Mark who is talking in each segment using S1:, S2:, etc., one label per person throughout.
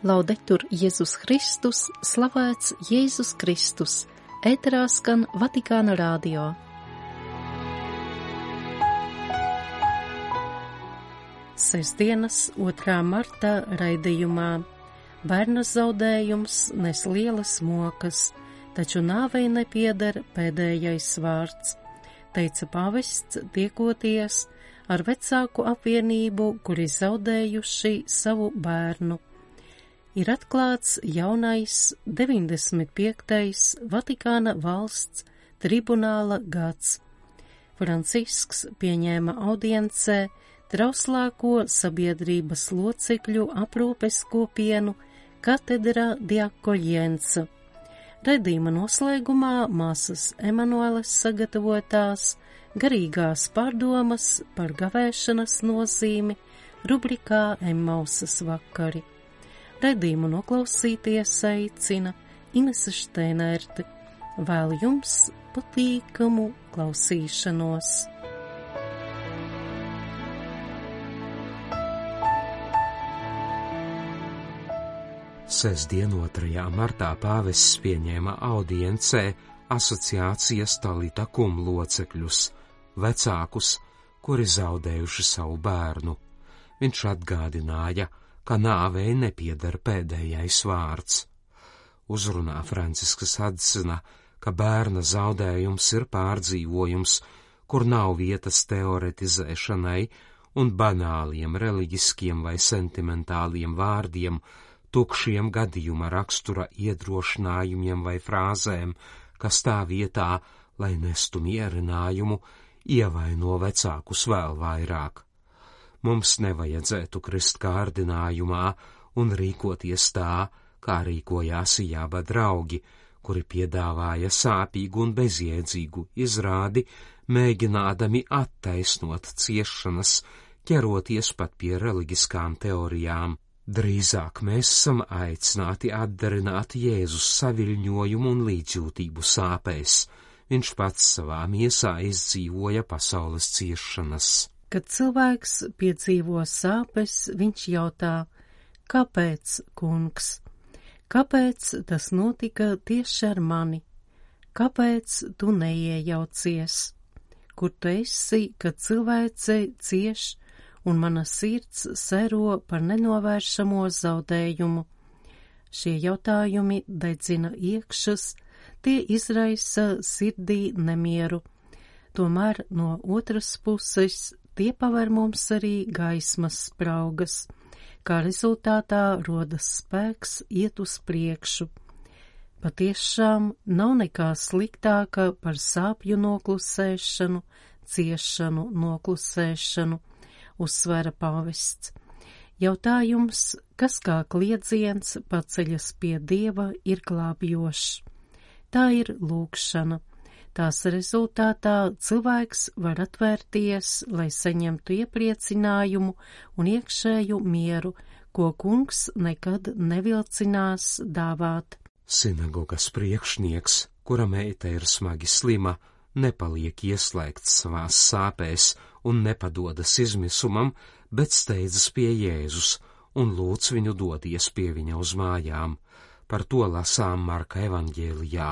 S1: Laudetur Jēzus Kristus, slavēts Jēzus Kristus, ēterā skan Vatikāna rādio. Sestdienas 2. marta raidījumā bērna zaudējums nes lielas mokas, taču nāvei nepieder pēdējais vārds, teica pavests tiekoties ar vecāku apvienību, kuri zaudējuši savu bērnu ir atklāts jaunais 95. Vatikāna valsts tribunāla gads. Francisks pieņēma audiencē trauslāko sabiedrības locekļu aprūpes kopienu katedrā diakoļienca. Redījuma noslēgumā māsas Emanueles sagatavotās garīgās pārdomas par gavēšanas nozīmi rubrikā Emmausas vakari. Redījumu noklausīties aicina Inese Šteinērte. Vēl jums patīkamu klausīšanos!
S2: Sesdien 2. martā pāvests pieņēma audiencē asociācijas talita kum locekļus, vecākus, kuri zaudējuši savu bērnu. Viņš atgādināja, ka nāvei nepieder pēdējais vārds. Uzrunā Franciskas atzina, ka bērna zaudējums ir pārdzīvojums, kur nav vietas teoretizēšanai un banāliem reliģiskiem vai sentimentāliem vārdiem, tukšiem gadījuma rakstura iedrošinājumiem vai frāzēm, kas tā vietā, lai nestu mierinājumu, ievaino vecākus vēl vairāk. Mums nevajadzētu krist kārdinājumā un rīkoties tā, kā rīkojās jāba draugi, kuri piedāvāja sāpīgu un bezjēdzīgu izrādi, mēģinādami attaisnot ciešanas, ķeroties pat pie reliģiskām teorijām. Drīzāk mēs esam aicināti atdarināt Jēzus saviļņojumu un līdzjūtību sāpēs. Viņš pats savā miesā izdzīvoja pasaules ciešanas.
S1: Kad cilvēks piedzīvo sāpes, viņš jautā, kāpēc, kungs? Kāpēc tas notika tieši ar mani? Kāpēc tu neiejaucies? Kur tu esi, kad cilvēce cieš un mana sirds sero par nenovēršamo zaudējumu? Šie jautājumi dedzina iekšas, tie izraisa sirdī nemieru. Tomēr no otras puses tie paver mums arī gaismas spraugas, kā rezultātā rodas spēks iet uz priekšu. Patiešām nav nekā sliktāka par sāpju noklusēšanu, ciešanu noklusēšanu, uzsvēra pāvests. Jautājums, kas kā kliedziens paceļas pie dieva, ir glābjošs. Tā ir lūkšana Tās rezultātā cilvēks var atvērties, lai saņemtu iepriecinājumu un iekšēju mieru, ko kungs nekad nevilcinās dāvāt.
S2: Sinagogas priekšnieks, kura meita ir smagi slima, nepaliek ieslēgts savās sāpēs un nepadodas izmisumam, bet steidzas pie Jēzus un lūdz viņu doties pie viņa uz mājām. Par to lasām Marka evaņģēlijā,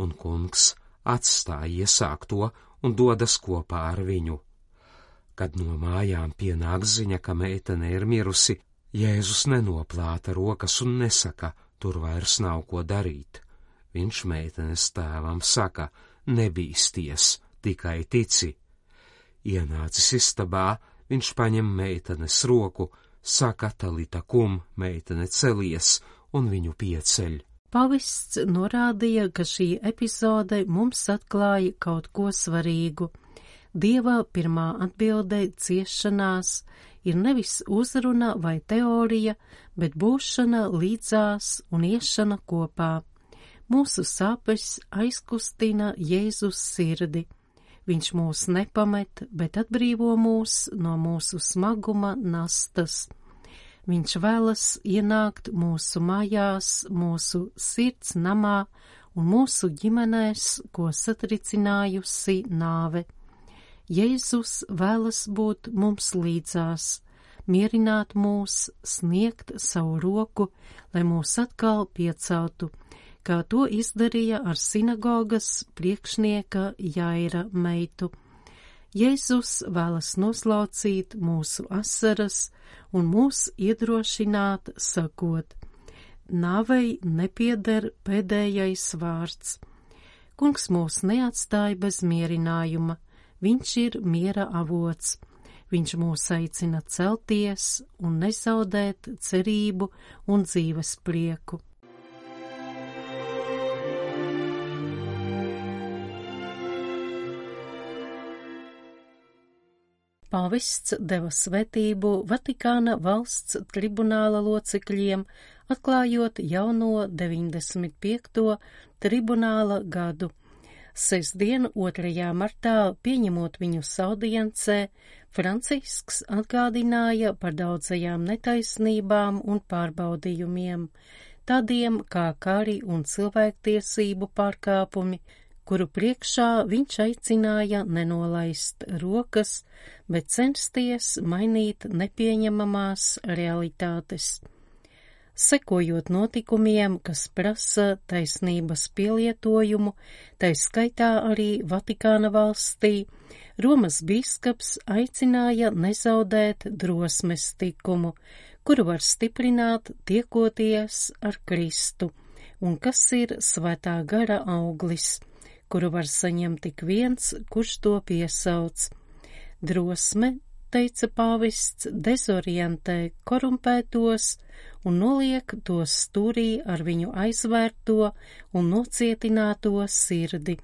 S2: un kungs atstāja iesākto un dodas kopā ar viņu. Kad no mājām pienāk ziņa, ka meitene ir mirusi, Jēzus nenoplāta rokas un nesaka, tur vairs nav ko darīt. Viņš meitenes tēvam saka, nebīsties, tikai tici. Ienācis istabā, viņš paņem meitenes roku, saka talita kum, meitene celies un viņu pieceļ.
S1: Pavists norādīja, ka šī epizode mums atklāja kaut ko svarīgu. Dieva pirmā atbilde ciešanās ir nevis uzruna vai teorija, bet būšana līdzās un iešana kopā. Mūsu sāpes aizkustina Jēzus sirdi. Viņš mūs nepamet, bet atbrīvo mūs no mūsu smaguma nastas. Viņš vēlas ienākt mūsu mājās, mūsu sirds namā un mūsu ģimenēs, ko satricinājusi nāve. Jēzus vēlas būt mums līdzās. mierināt mūs, sniegt savu roku, lai mūs atkal pieceltu, kā to izdarīja ar sinagogas priekšnieka Jaira meitu. Jēzus vēlas noslaucīt mūsu asaras un mūs iedrošināt, sakot, nāvei nepieder pēdējais vārds. Kungs mūs neatstāja bez mierinājuma, viņš ir miera avots Viņš mūs aicina celties un nezaudēt cerību un dzīves prieku. Pāvests deva svētību Vatikāna valsts tribunāla locekļiem, atklājot jauno 95. tribunāla gadu. Sestdien, 2. martā, pieņemot viņus audiencē, Francisks atgādināja par daudzajām netaisnībām un pārbaudījumiem, tādiem kā kari un cilvēktiesību pārkāpumi, kuru priekšā viņš aicināja nenolaist rokas, bet censties mainīt nepieņemamās realitātes. Sekojot notikumiem, kas prasa taisnības pielietojumu, tai skaitā arī Vatikāna valstī, Romas bīskaps aicināja nezaudēt drosmes tikumu, kuru var stiprināt tiekoties ar Kristu, un kas ir svētā gara auglis, kuru var saņemt tik viens, kurš to piesauc. Drosme, teica pāvists, dezorientē korumpētos un noliek tos stūrī ar viņu aizvērto un nocietināto sirdi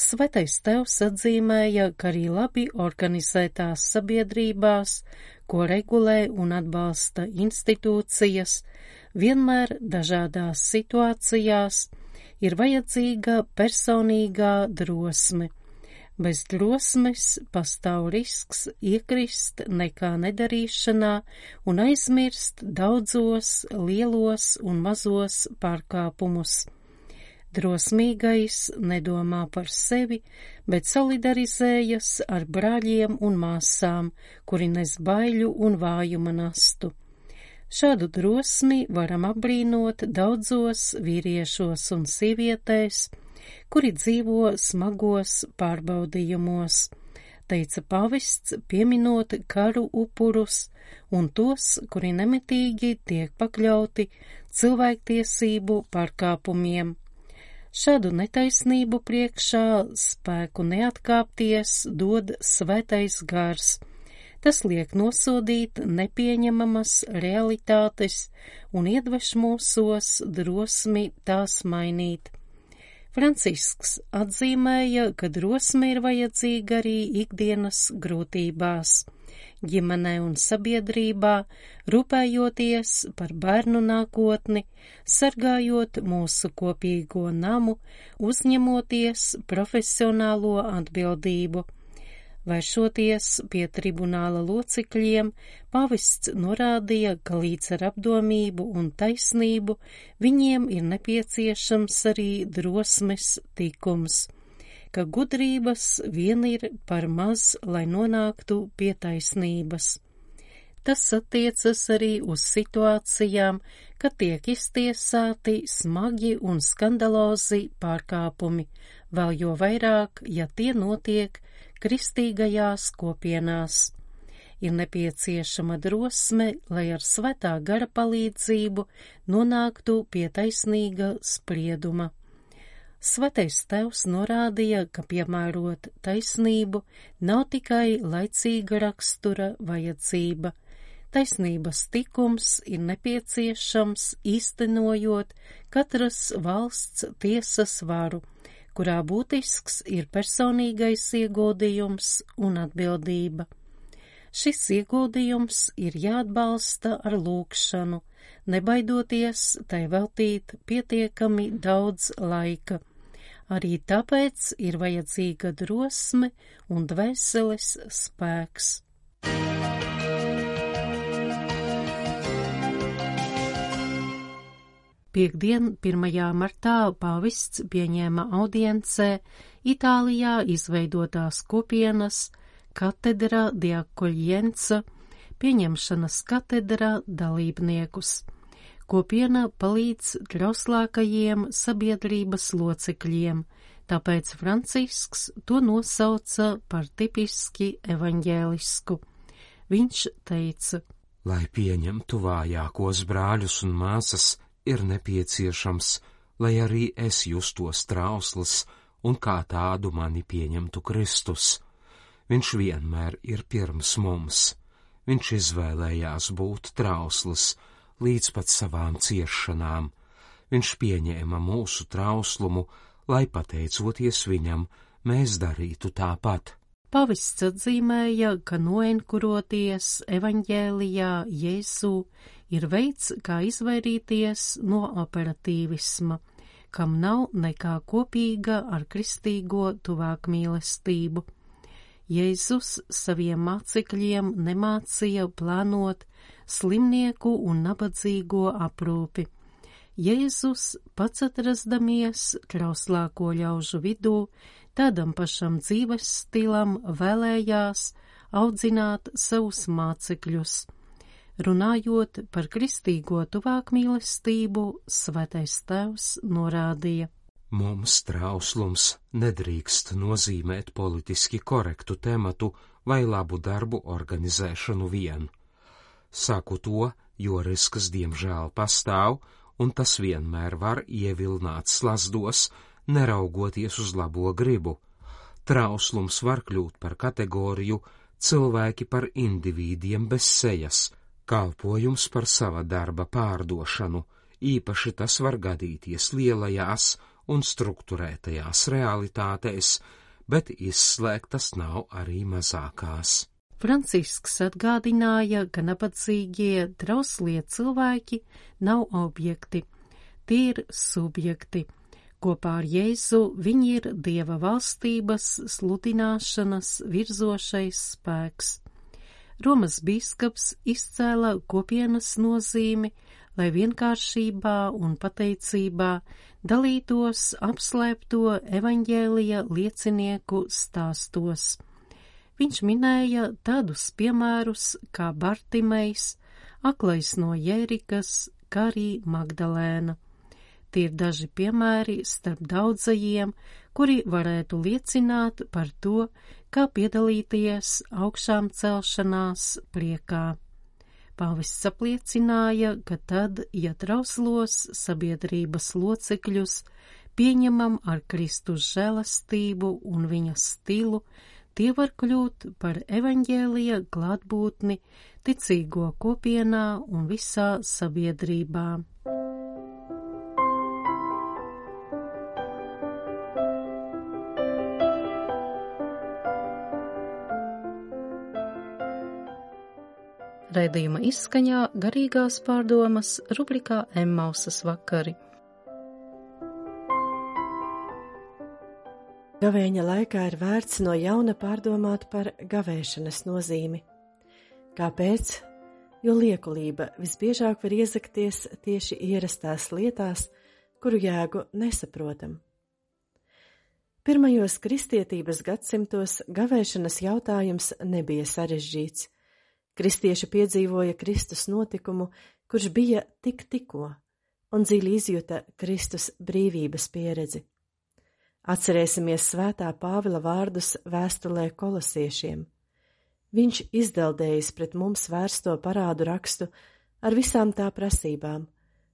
S1: Svētais tevs atzīmēja, ka arī labi organizētās sabiedrībās, ko regulē un atbalsta institūcijas, vienmēr dažādās situācijās ir vajadzīga personīgā drosme. Bez drosmes pastāv risks iekrist nekā nedarīšanā un aizmirst daudzos lielos un mazos pārkāpumus. Drosmīgais nedomā par sevi, bet solidarizējas ar brāļiem un māsām, kuri nes baiļu un vājuma nastu. Šādu drosmi varam apbrīnot daudzos vīriešos un sievietēs, kuri dzīvo smagos pārbaudījumos, teica pavists, pieminot karu upurus un tos, kuri nemitīgi tiek pakļauti cilvēktiesību pārkāpumiem Šādu netaisnību priekšā spēku neatkāpties dod svētais gars. Tas liek nosodīt nepieņemamas realitātes un iedveš mūsos drosmi tās mainīt. Francisks atzīmēja, ka drosme ir vajadzīga arī ikdienas grūtībās ģimenē un sabiedrībā, rūpējoties par bērnu nākotni, sargājot mūsu kopīgo namu, uzņemoties profesionālo atbildību. Vēršoties pie tribunāla locekļiem, pavists norādīja, ka līdz ar apdomību un taisnību viņiem ir nepieciešams arī drosmes tikums ka gudrības vien ir par maz, lai nonāktu pie taisnības. Tas attiecas arī uz situācijām, kad tiek iztiesāti smagi un skandalozi pārkāpumi, vēl jo vairāk, ja tie notiek kristīgajās kopienās. Ir nepieciešama drosme, lai ar svetā gara palīdzību nonāktu pie taisnīga sprieduma. Svētais tevs norādīja, ka piemērot taisnību nav tikai laicīga rakstura vajadzība. Taisnības tikums ir nepieciešams īstenojot katras valsts tiesas varu, kurā būtisks ir personīgais ieguldījums un atbildība. Šis ieguldījums ir jāatbalsta ar lūkšanu, nebaidoties tai veltīt pietiekami daudz laika Arī tāpēc ir vajadzīga drosme un dvēseles spēks. Piektdien, 1. martā, pavists pieņēma audiencē Itālijā izveidotās kopienas katedra diakoļienca pieņemšanas katedrā dalībniekus. Kopiena palīdz trauslākajiem sabiedrības locekļiem, tāpēc Francisks to nosauca par tipiski evaņģēlisku. Viņš teica,
S2: Lai pieņemtu vājākos brāļus un māsas, ir nepieciešams, lai arī es justos trausls un kā tādu mani pieņemtu Kristus. Viņš vienmēr ir pirms mums. Viņš izvēlējās būt trausls līdz pat savām ciešanām. Viņš pieņēma mūsu trauslumu, lai pateicoties viņam, mēs darītu tāpat.
S1: Pavists atzīmēja, ka noenkuroties evaņģēlijā Jēzu ir veids, kā izvairīties no operatīvisma, kam nav nekā kopīga ar kristīgo tuvāk mīlestību. Jēzus saviem mācekļiem nemācīja plānot slimnieku un nabadzīgo aprūpi. Jēzus pats atrasdamies trauslāko ļaužu vidū, tādam pašam dzīves stilam vēlējās audzināt savus mācekļus. Runājot par kristīgo tuvāk mīlestību, svētais tēvs norādīja.
S2: Mums trauslums nedrīkst nozīmēt politiski korektu tematu vai labu darbu organizēšanu vien. Saku to, jo risks diemžēl pastāv, un tas vienmēr var ievilināt slazdos, neraugoties uz labo gribu. Trauslums var kļūt par kategoriju, cilvēki par individiem bez sejas, kalpojums par sava darba pārdošanu, īpaši tas var gadīties lielajās un struktūrētajās realitātēs, bet izslēgtas nav arī mazākās.
S1: Francisks atgādināja, ka nabadzīgie, trauslie cilvēki nav objekti, tie ir subjekti Kopā ar Jēzu viņi ir Dieva valstības sludināšanas virzošais spēks. Romas bīskaps izcēla kopienas nozīmi, lai vienkāršībā un pateicībā dalītos apslēpto evaņģēlija liecinieku stāstos. Viņš minēja tādus piemērus kā Bartimejs, aklais no Jērikas, kā arī Magdalēna. Tie ir daži piemēri starp daudzajiem, kuri varētu liecināt par to, kā piedalīties augšām celšanās priekā. Pāvests apliecināja, ka tad, ja trauslos sabiedrības locekļus pieņemam ar Kristus žēlastību un viņa stilu, tie var kļūt par evaņģēlija klātbūtni ticīgo kopienā un visā sabiedrībā. Raidījuma izskaņā garīgās pārdomas rubrikā Emmausas vakari.
S3: Gavēņa laikā ir vērts no jauna pārdomāt par gavēšanas nozīmi. Kāpēc? Jo liekulība visbiežāk var iezakties tieši ierastās lietās, kuru jēgu nesaprotam. Pirmajos kristietības gadsimtos gavēšanas jautājums nebija sarežģīts Kristieši piedzīvoja Kristus notikumu, kurš bija tik tikko, un dziļi izjuta Kristus brīvības pieredzi. Atcerēsimies svētā Pāvila vārdus vēstulē kolosiešiem. Viņš izdeldējis pret mums vērsto parādu rakstu ar visām tā prasībām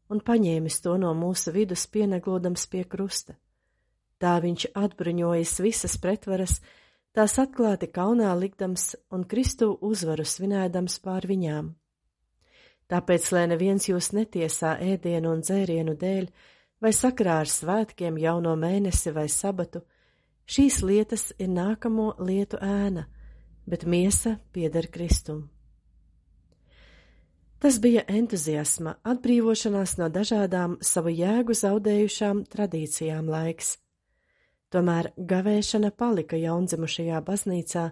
S3: un paņēmis to no mūsu vidus pieneglodams pie krusta. Tā viņš atbruņojas visas pretvaras, tās atklāti kaunā likdams un Kristu uzvaru svinēdams pār viņām. Tāpēc, lai neviens jūs netiesā ēdienu un dzērienu dēļ, vai sakrā ar svētkiem jauno mēnesi vai sabatu, šīs lietas ir nākamo lietu ēna, bet miesa pieder Kristum. Tas bija entuziasma, atbrīvošanās no dažādām savu jēgu zaudējušām tradīcijām laiks Tomēr gavēšana palika jaundzimušajā baznīcā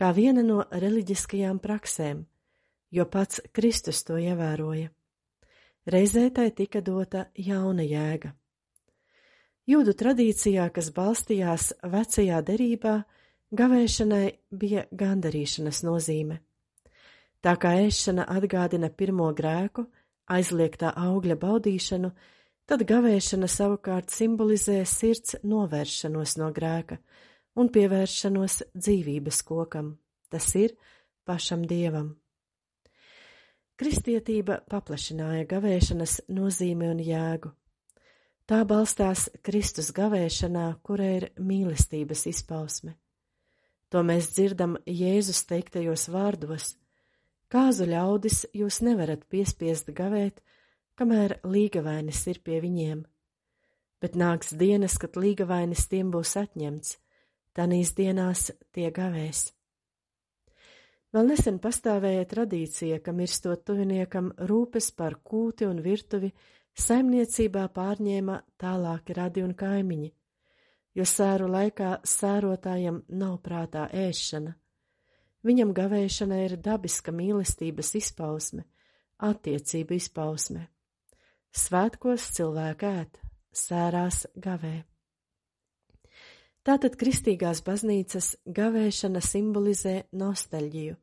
S3: kā viena no reliģiskajām praksēm, jo pats Kristus to ievēroja. Reizē tai tika dota jauna jēga. Jūdu tradīcijā, kas balstījās vecajā derībā, gavēšanai bija gandarīšanas nozīme. Tā kā ēšana atgādina pirmo grēku, aizliegtā augļa baudīšanu, tad gavēšana savukārt simbolizē sirds novēršanos no grēka un pievēršanos dzīvības kokam, tas ir pašam dievam. Kristietība paplašināja gavēšanas nozīmi un jēgu. Tā balstās Kristus gavēšanā, kura ir mīlestības izpausme. To mēs dzirdam Jēzus teiktajos vārdos: Kāzu ļaudis jūs nevarat piespiest gavēt, kamēr līgavainis ir pie viņiem, bet nāks dienas, kad līgavainis tiem būs atņemts, tanīs dienās tie gavēs. Vēl nesen pastāvēja tradīcija, ka mirstot tuviniekam rūpes par kūti un virtuvi saimniecībā pārņēma tālāki radi un kaimiņi, jo sēru laikā sērotājam nav prātā ēšana. Viņam gavēšana ir dabiska mīlestības izpausme, attiecību izpausme. Svētkos cilvēku ēt, sērās gavē. Tātad kristīgās baznīcas gavēšana simbolizē nostalģiju,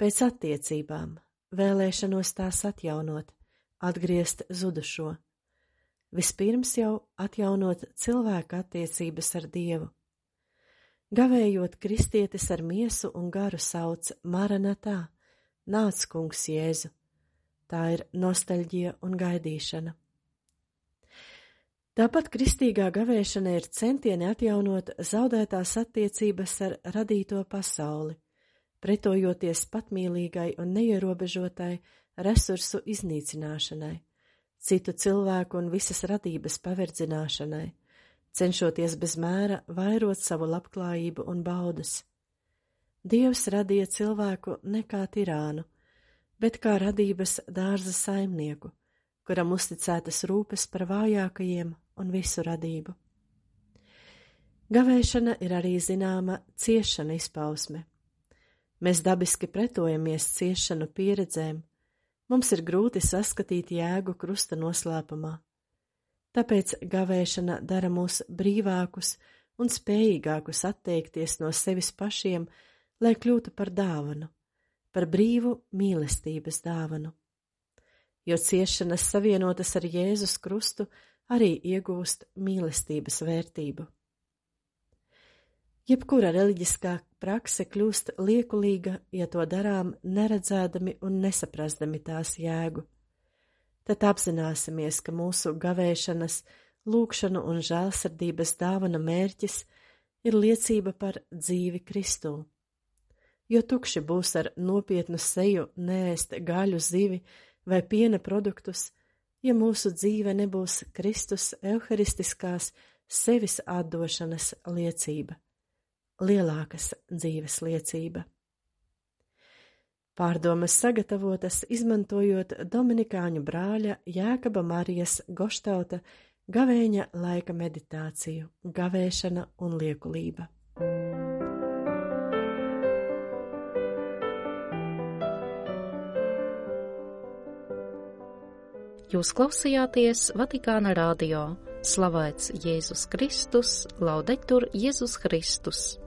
S3: pēc attiecībām, vēlēšanos tās atjaunot, atgriezt zudušo. Vispirms jau atjaunot cilvēka attiecības ar Dievu. Gavējot kristietis ar miesu un garu sauc Maranatā, nāc kungs Jēzu. Tā ir nostalģija un gaidīšana. Tāpat kristīgā gavēšana ir centieni atjaunot zaudētās attiecības ar radīto pasauli, pretojoties patmīlīgai un neierobežotai resursu iznīcināšanai, citu cilvēku un visas radības paverdzināšanai, cenšoties bez mēra vairot savu labklājību un baudas. Dievs radīja cilvēku ne kā tirānu, bet kā radības dārza saimnieku, kuram uzticētas rūpes par vājākajiem un visu radību. Gavēšana ir arī zināma ciešana izpausme. Mēs dabiski pretojamies ciešanu pieredzēm, mums ir grūti saskatīt jēgu krusta noslēpumā. Tāpēc gavēšana dara mūs brīvākus un spējīgākus atteikties no sevis pašiem, lai kļūtu par dāvanu, par brīvu mīlestības dāvanu. Jo ciešanas savienotas ar Jēzus krustu arī iegūst mīlestības vērtību. Jebkura reliģiskā prakse kļūst liekulīga, ja to darām neredzēdami un nesaprastami tās jēgu. Tad apzināsimies, ka mūsu gavēšanas, lūkšanu un žēlsirdības dāvana mērķis ir liecība par dzīvi Kristū. Jo tukši būs ar nopietnu seju nēst gaļu zivi vai piena produktus, ja mūsu dzīve nebūs Kristus evharistiskās sevis atdošanas liecība, lielākas dzīves liecība. Pārdomas sagatavotas izmantojot Dominikāņu brāļa Jēkaba Marijas Goštauta gavēņa laika meditāciju, gavēšana un liekulība.
S1: Jūs klausījāties Vatikāna radio. Slavēts Jēzus Kristus, laudetur Jēzus Kristus!